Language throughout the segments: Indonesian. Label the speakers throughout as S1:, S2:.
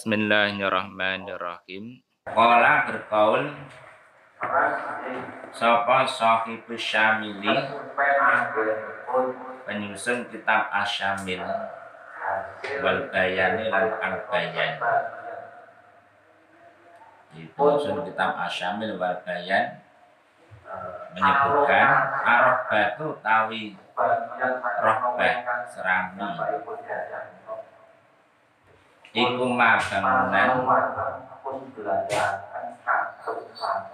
S1: Bismillahirrahmanirrahim. Qala berkaul Sapa sahibus syamili? Penyusun kitab asyamil wal bayani lan bayan penyusun kitab asyamil wal menyebutkan arobatu tawi rohbah serami iku bangunan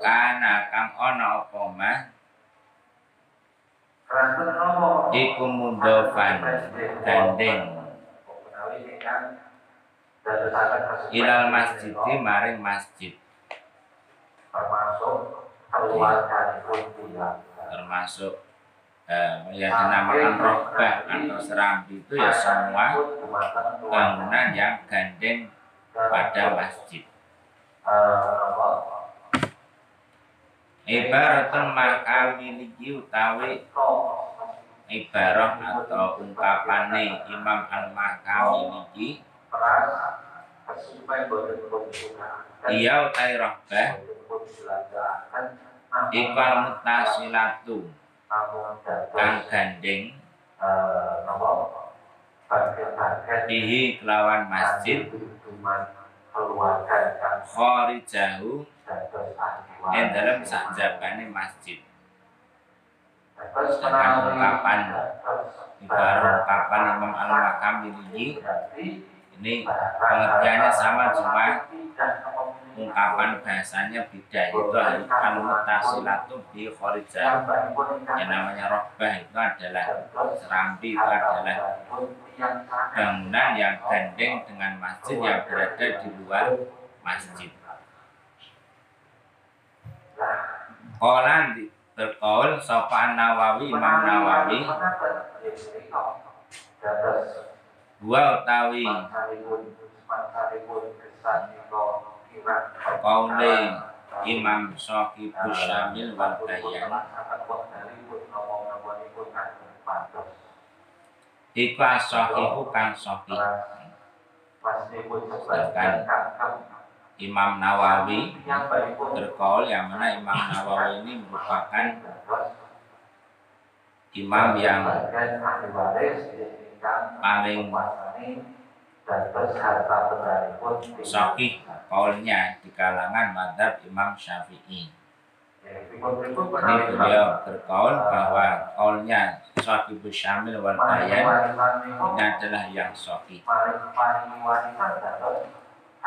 S1: kana kang ana apa mah iku mundofan gandeng ilal masjid maring masjid. Termasuk eh, yang dinamakan rohbah atau serambi itu ya semua bangunan yang gandeng pada masjid. Ibaratun makamiliki utawi ibarah atau ungkapane Imam Al-Makamiliki Iya utai rohbah Ikal mutasilatu Kang gandeng. Bihi kelawan masjid. Khorijahu yang dalam sakjabane masjid. Sedangkan ungkapan ibarat ungkapan Imam Al-Makam ini pengertiannya sama cuma ungkapan bahasanya beda itu al-mutasilatu bi khorijah yang namanya rohbah itu adalah serambi itu adalah bangunan yang gandeng dengan masjid yang berada di luar masjid Kolan berkaul sopan Nawawi Imam Nawawi Dua utawi Kaule Imam Sohibus Syamil wal Bayan. Iku asohihu kang sohih Imam Nawawi berkaul yang mana Imam Nawawi ini merupakan imam yang paling sahih kaulnya di kalangan madhab Imam Syafi'i. Ini beliau berkaul bahwa kaulnya Sahih Syamil wal Bayan ini adalah yang sahih.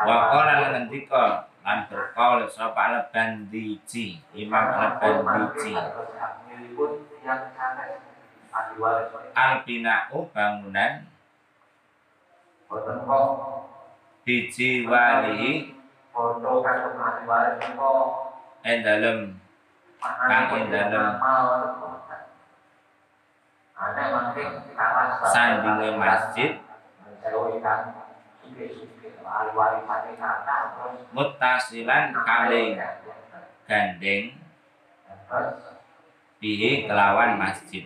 S1: Wa qala ngendika lan berkaul sapa al-Bandiji, Imam al-Bandiji. Al-bina'u bangunan biji walihi en dalem. Kang en dalem. sandinge masjid. Mutasilan kali gandeng. Bihi kelawan masjid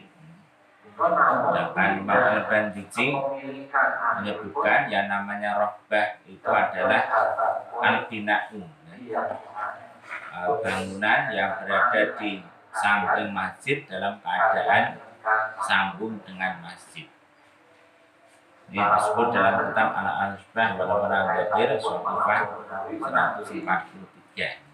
S1: Sedangkan Imam Al-Bandiji menyebutkan yang namanya rohbah itu adalah al-bina'u bangunan yang berada di samping masjid dalam keadaan sambung dengan masjid. Ini disebut dalam kitab anak al-Subah walau orang gadir Sofifah 143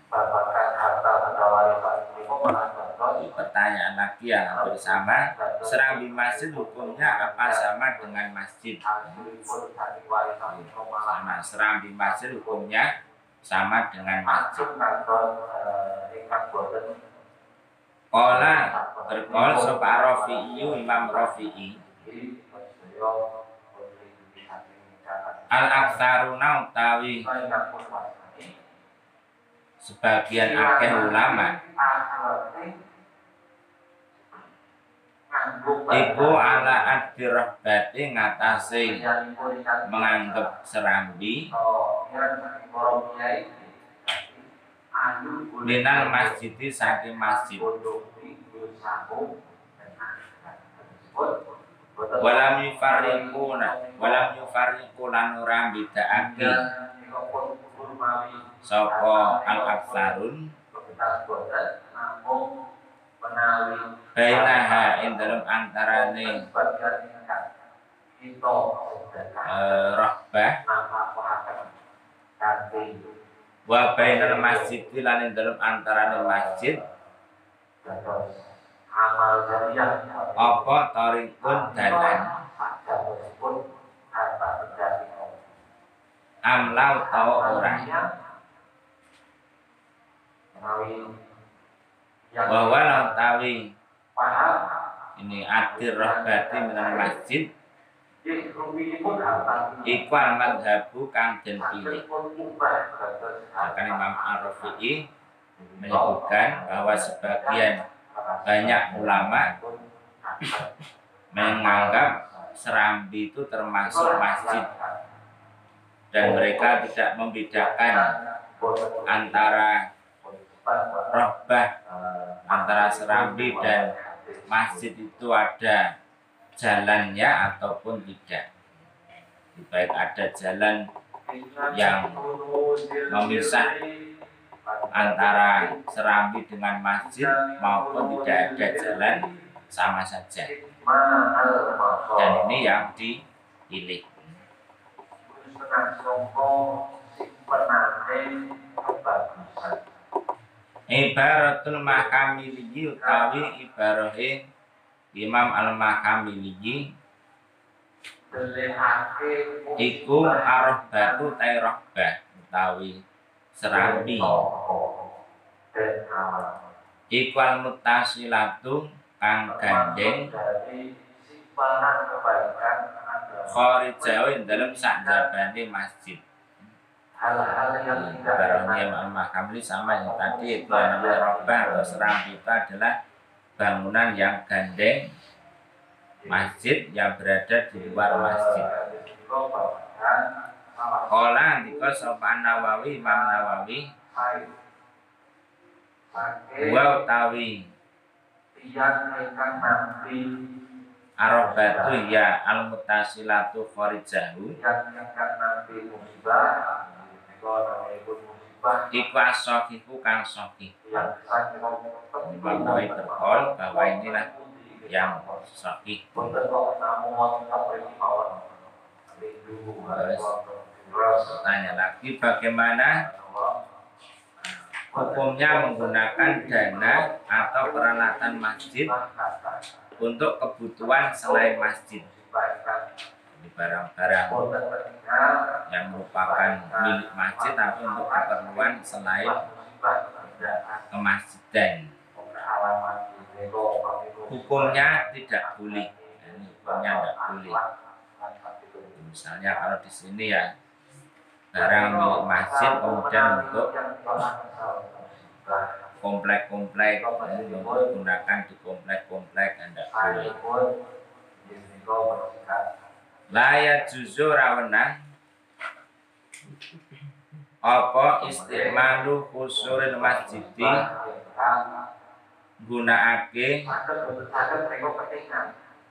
S1: pertanyaan lagi yang hampir sama serambi masjid hukumnya apa sama dengan masjid? Sama serambi masjid hukumnya sama dengan masjid. Kola berkol sopa Rafi'i Imam Rafi'i al aksaruna utawi sebagian akeh ulama iku ala adirahbati ngatasi menganggap serambi. Minal masjidi saking masjid. Walam yufarriquna walam yufarriqu lan ora bedakake sapa al aksarun bainaha ing dalem antarane eh, rahbah wa bainal masjid lan ing dalem antarane masjid. Apa tarikun dalan? Amlau tau ora bahwa lan tawi. ini adir rahbati minal masjid. Iku al madhabu kang den pilih. Akan Imam Ar-Rafi'i menyebutkan bahwa sebagian banyak ulama menganggap serambi itu termasuk masjid. Dan mereka tidak membedakan antara rohbah antara serambi dan masjid itu ada jalannya ataupun tidak. Baik ada jalan yang memisah antara serambi dengan masjid maupun tidak ada jalan sama saja. Dan ini yang dipilih Ibaratul Makamili utawi ibarahe Imam Al-Makamili iku arahbatu tairahbah utawi serambi iku al-mutasilatu kang gandeng. Kharijawi dalam sak masjid
S2: hal-hal yang tidak
S1: Barangnya Imam Kamli sama yang tadi itu namanya robah atau serambi itu adalah bangunan yang gandeng masjid yang berada di luar masjid. Kola ndika sopan Nawawi Imam Nawawi. Wa utawi. Arobatu ya al mutasilatu kharijahu iku asokiku kang soki bahwa inilah yang soki Tanya lagi bagaimana hukumnya menggunakan dana atau peralatan masjid untuk kebutuhan selain masjid Jadi barang-barang yang merupakan milik masjid tapi untuk keperluan selain kemasjidan. Hukumnya tidak boleh. Ini hukumnya tidak boleh. Misalnya kalau di sini ya barang milik masjid kemudian untuk komplek-komplek ini untuk gunakan di komplek-komplek tidak boleh layak jujur rawenang apa istimalu khusuril masjidi gunakake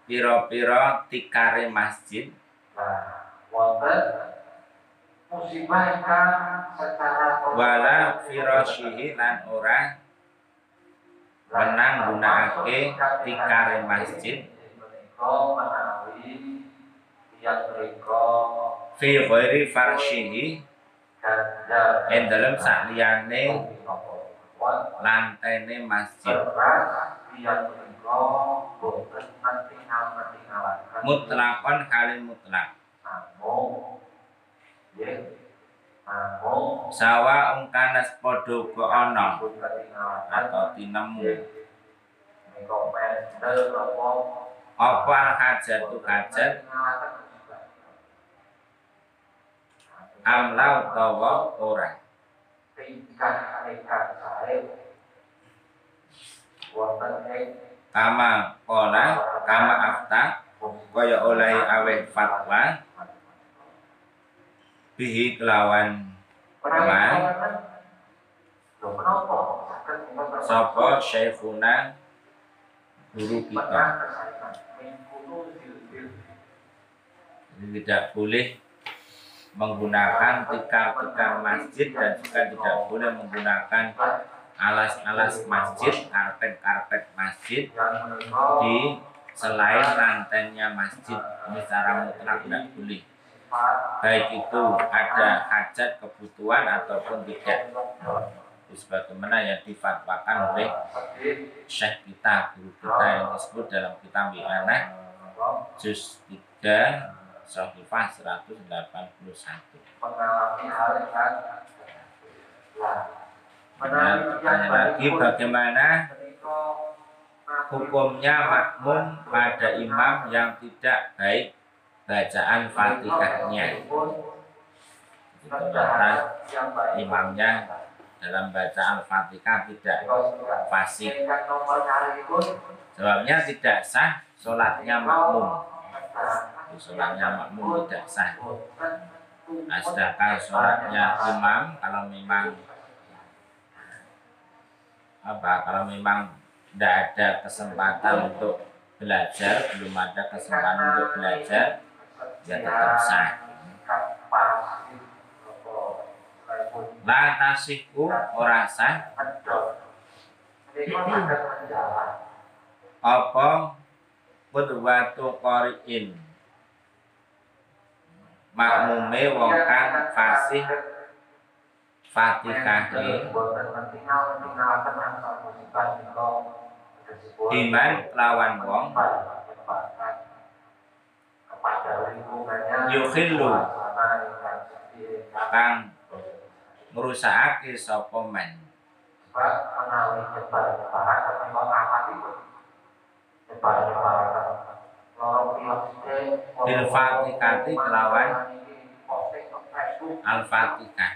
S1: piro-piro tikare masjid?
S2: Musibah ingkang secara
S1: wala firasyihi lan ora menang gunakake tikare masjid fi ghairi farsyihi
S2: dan
S1: ing dalem sakliyane lantene masjid.
S2: Yang
S1: mutlakon kali mutlak.
S2: Ya
S1: sawa ungkanas ana
S2: pun ketinggalan
S1: atau tinemu.
S2: Mendel apa?
S1: Al hajatu hajat amlau utawa ora.
S2: Tingkah nekat sae wonten ing
S1: kama kola kama afta kaya oleh aweh fatwa. Bihi kelawan sapa syekhuna guru kita? Jadi tidak boleh menggunakan tikar-tikar masjid dan juga tidak boleh menggunakan alas-alas masjid, karpet-karpet masjid di selain rantainya masjid. Ini secara mutlak tidak boleh. Baik itu ada hajat kebutuhan ataupun tidak. Sebagaimana yang difatwakan oleh Syekh kita, guru kita yang disebut dalam kitab Wi'anah Juz 3 Sohifah 181
S2: mengalami hal yang
S1: tanya lagi bagaimana hukumnya makmum pada imam yang tidak baik bacaan fatihahnya ternyata imamnya dalam baca al-fatihah tidak fasih sebabnya tidak sah sholatnya makmum sholatnya makmum tidak sah. Nah, sedangkan sholatnya imam kalau memang apa? Kalau memang tidak ada kesempatan untuk belajar belum ada kesempatan untuk belajar ya tetap sah. La tasihku ora sah. Apa? Qudwatu qari'in makmume wong kang fasih Fatihahe iman lawan wong. Yukhillu kang ngrusakake sapa men bil fatihati kelawan al fatihah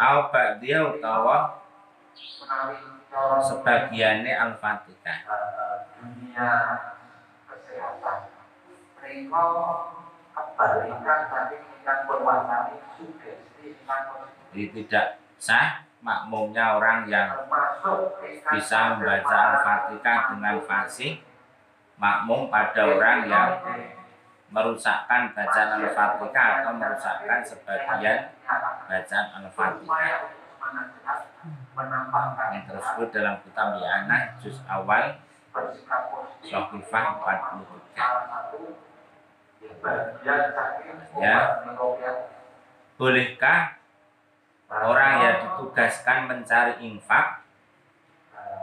S1: au ba'diya utawa sebagiannya al fatihah tidak sah makmumnya orang yang bisa membaca al-fatihah dengan fasih makmum pada orang yang merusakkan bacaan al-fatihah atau merusakkan sebagian bacaan al-fatihah yang tersebut dalam kitab Li'anah juz awal Sofifah 43 ya. Bolehkah orang yang ditugaskan mencari infak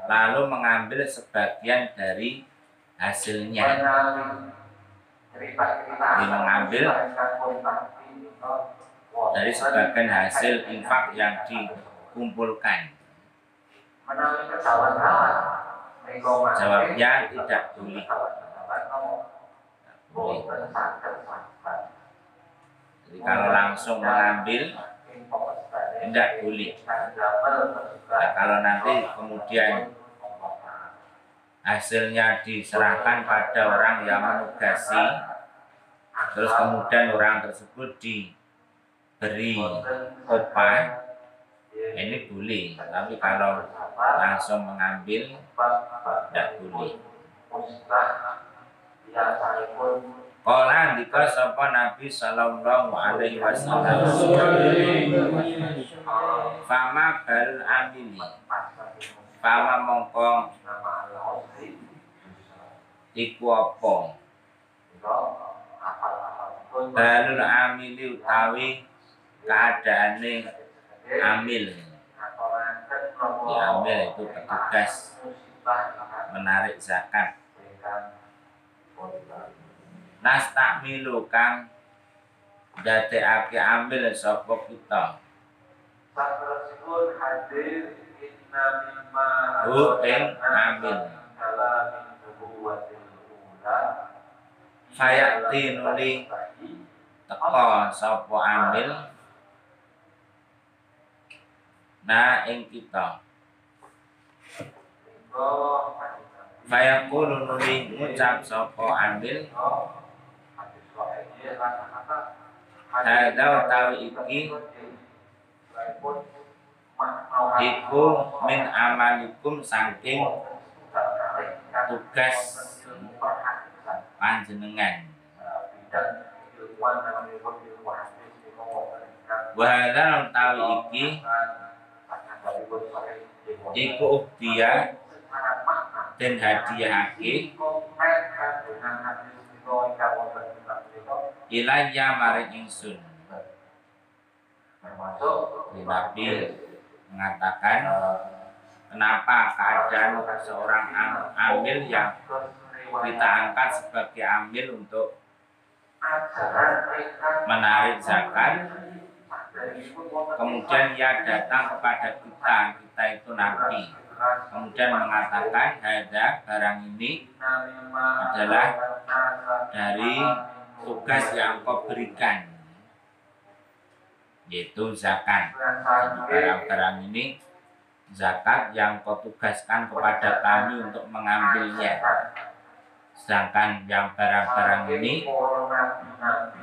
S1: lalu mengambil sebagian dari hasilnya. Ini mengambil dari sebagian hasil infak yang dikumpulkan. Jawabnya tidak boleh. Jadi kalau langsung mengambil tidak boleh. Nah, kalau nanti kemudian hasilnya diserahkan pada orang yang menugasi terus kemudian orang tersebut diberi upah ini boleh. Tapi kalau langsung mengambil tidak boleh Kala ndika sapa Nabi sallallahu alaihi wasallam. Fama bal amili Fama mongko. Iku apa? Balul amili utawi keadaane amil. Ya amil itu petugas menarik zakat Nas takmilu kang. Dadekake ambil sapa kita? Hu ing amil.
S2: Fayati nuli teko sapa ambil na ing kita. Fayaqulu nuli ngucap sapa ambil Hadha utawi iki. iku min amalikum saking tugas panjenengan. Wahada utawi iki iku ubdiya dan hadiahake ilayya maring ingsun. Nabi mengatakan kenapa keadaan seorang am- amil yang kita angkat sebagai amil untuk menarik zakat kemudian ia datang kepada kita kita itu nabi. Kemudian mengatakan ada barang ini adalah dari tugas yang kau berikan. Yaitu zakat. Barang-barang ini zakat yang kau tugaskan kepada kami untuk mengambilnya. Sedangkan yang barang-barang ini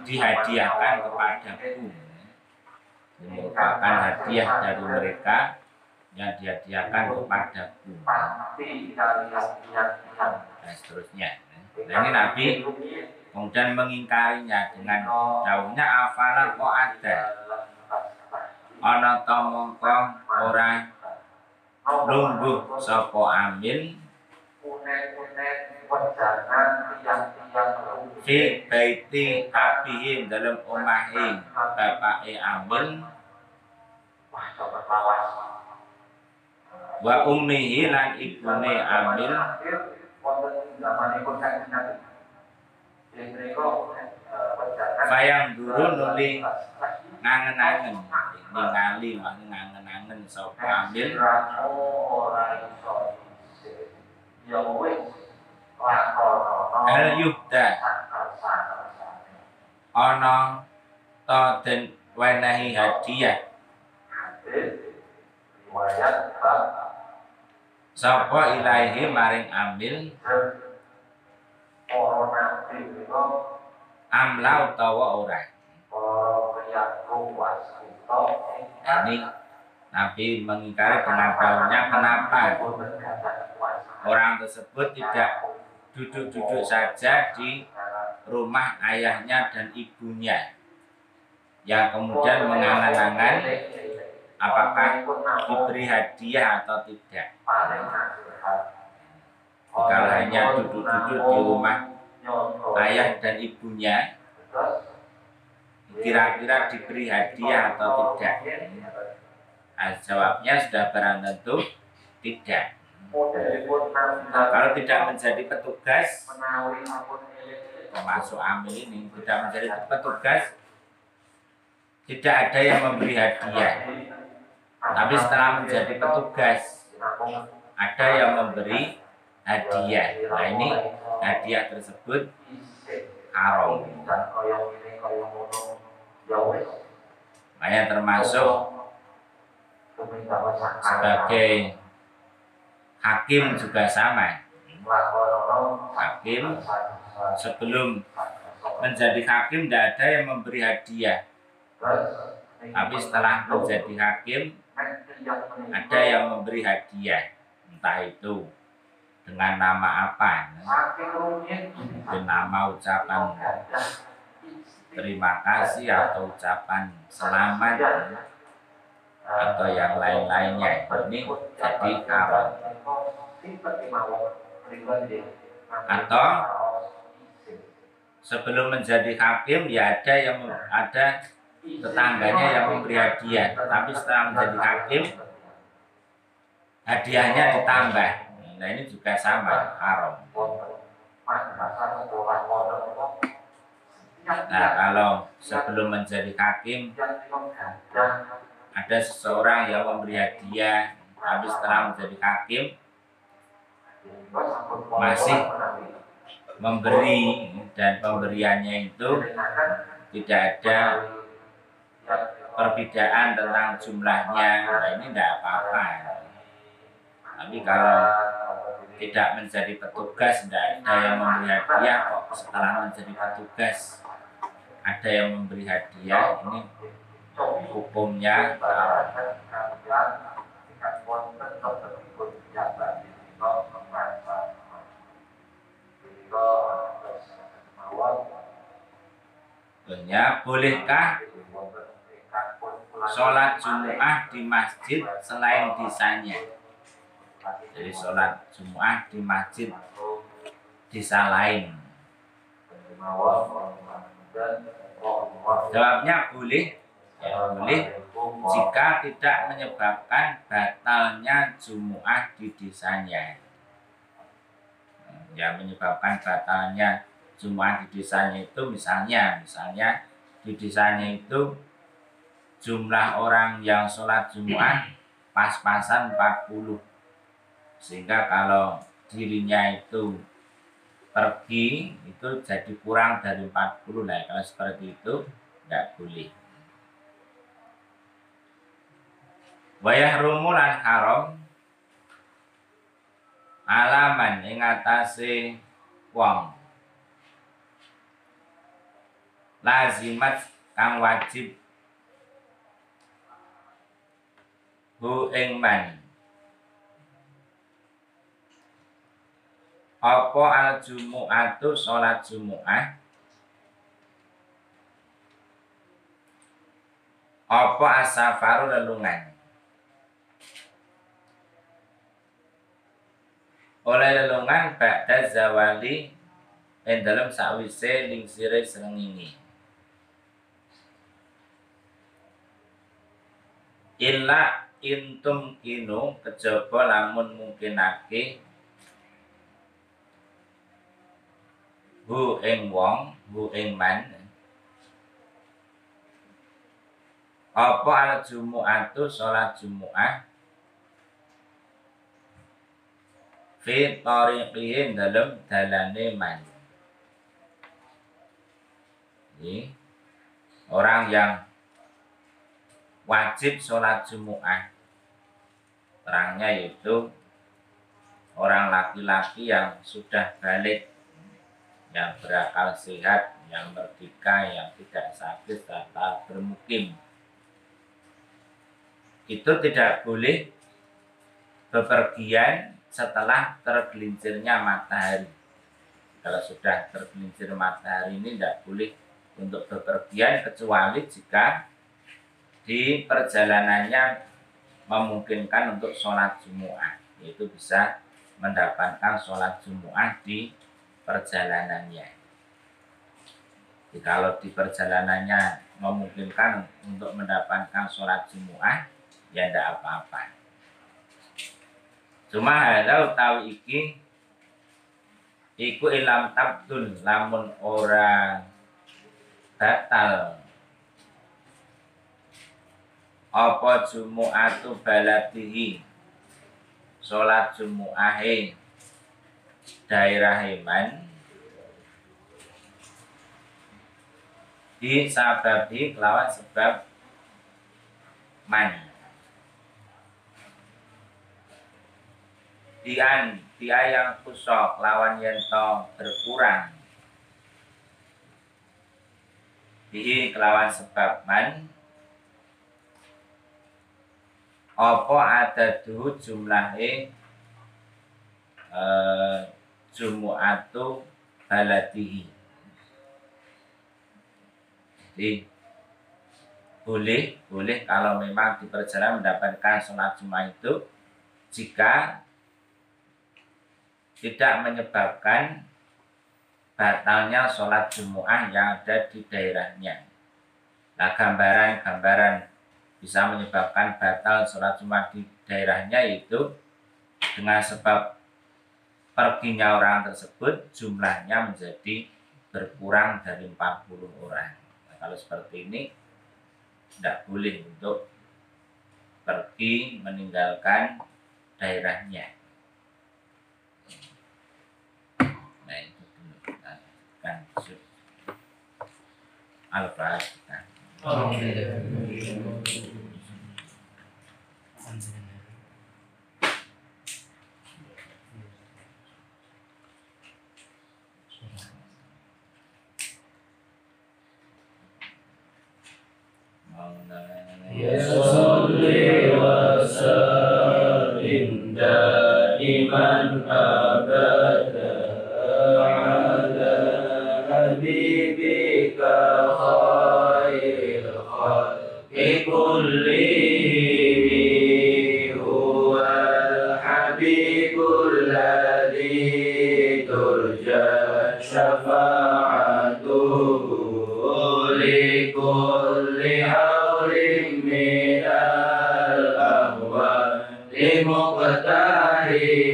S2: dihadiahkan kepadaku. Ini merupakan hadiah dari mereka yang dihadiahkan kepadaku. Dan seterusnya. Nah ini Nabi kemudian mengingkarinya dengan jauhnya afala kok ada? Ana ta mongko ora lungguh sapa amil fi baiti abihim dalam omahe bapake amil wa ummihi lan ibune amil Fayang dulu nuli ngangen-angen ningali makna ngangen-angen sapa ambil hal yubda ana ta. Den wenehi hadiah sapa ilahi maring ambil amla utawa ora. Ini Nabi mengingkari daunnya kenapa? Orang tersebut tidak duduk-duduk saja di rumah ayahnya dan ibunya. Yang kemudian mengangan-angan apakah diberi hadiah atau tidak? Kalau hanya duduk-duduk di rumah ayah dan ibunya kira-kira diberi hadiah atau tidak? nah, jawabnya sudah barang tentu tidak kalau tidak menjadi petugas termasuk amil ini tidak menjadi petugas tidak ada yang memberi hadiah. Tapi setelah menjadi petugas ada yang memberi hadiah. Nah ini hadiah tersebut haram. Makanya termasuk sebagai hakim juga sama. Hakim sebelum menjadi hakim tidak ada yang memberi hadiah. Tapi setelah menjadi hakim ada yang memberi hadiah. Entah itu dengan nama apa mungkin nama ucapan. Terima kasih atau ucapan selamat. Atau yang lain-lainnya. Ini jadi haram atau sebelum menjadi hakim ya ada yang ada tetangganya yang memberi hadiah. Tapi setelah menjadi hakim hadiahnya ditambah nah ini juga sama haram. Nah kalau sebelum menjadi hakim ada seseorang yang memberi hadiah tapi setelah menjadi hakim masih
S1: memberi dan pemberiannya itu tidak ada perbedaan tentang jumlahnya. Nah ini tidak apa-apa. Tapi kalau tidak menjadi petugas tidak ada yang memberi hadiah kok setelah menjadi petugas ada yang memberi hadiah ini hukumnya Ya, bolehkah sholat Jum'ah di masjid selain desanya? Jadi sholat Jum'ah di masjid desa lain. Jawabnya boleh, ya boleh jika tidak menyebabkan batalnya Jum'ah di desanya. Ya menyebabkan batalnya Jum'ah di desanya itu misalnya, misalnya di desanya itu jumlah orang yang sholat Jum'ah pas-pasan 40 sehingga kalau dirinya itu pergi itu jadi kurang dari 40 lah kalau seperti itu tidak boleh. Wayah rumulan haram alaman ingatasi wong. Lazimat kang wajib. Hu ing man apa al jumu'atu salat jumu'ah? Apa asafaru lelungan? Oleh lelungan ba'da zawali ing dalam sawise lingsire srengenge. Illa intum kinu kejaba lamun mungkinake hu ing wong hu ing man apa al jumu'atu salat jumu'ah? Fi tariqihin dalam dalane man. Ini orang yang wajib sholat jumu'ah. Terangnya yaitu orang laki-laki yang sudah balik yang berakal sehat, yang merdeka, yang tidak sakit, serta bermukim. Itu tidak boleh bepergian setelah tergelincirnya matahari. Kalau sudah tergelincir matahari ini tidak boleh untuk bepergian kecuali jika di perjalanannya memungkinkan untuk sholat Jumu'ah. Yaitu bisa mendapatkan sholat Jumu'ah di perjalanannya. Jadi kalau di perjalanannya memungkinkan untuk mendapatkan sholat Jumu'ah, ya tidak apa-apa. Cuma halau tahu iki iku ilam tabdul lamun ora batal apa jumu'atu baladihi sholat jumu'ahe daerah iman di sababi kelawan sebab man. Dian dia yang kusok lawan yento berkurang. Di kelawan sebab man. Apa ada dulu jumlahnya eh, jumu'atu baladihi jadi boleh boleh kalau memang di perjalanan mendapatkan sholat jumat itu jika tidak menyebabkan batalnya sholat jumu'ah yang ada di daerahnya. Nah gambaran-gambaran bisa menyebabkan batal sholat jumat di daerahnya itu dengan sebab perginya orang tersebut jumlahnya menjadi berkurang dari 40 orang. Nah, kalau seperti ini tidak boleh untuk pergi meninggalkan daerahnya. Nah itu dulu
S3: kan al-fatihah.
S1: Oh, لكل حول من الأهوال مقتحم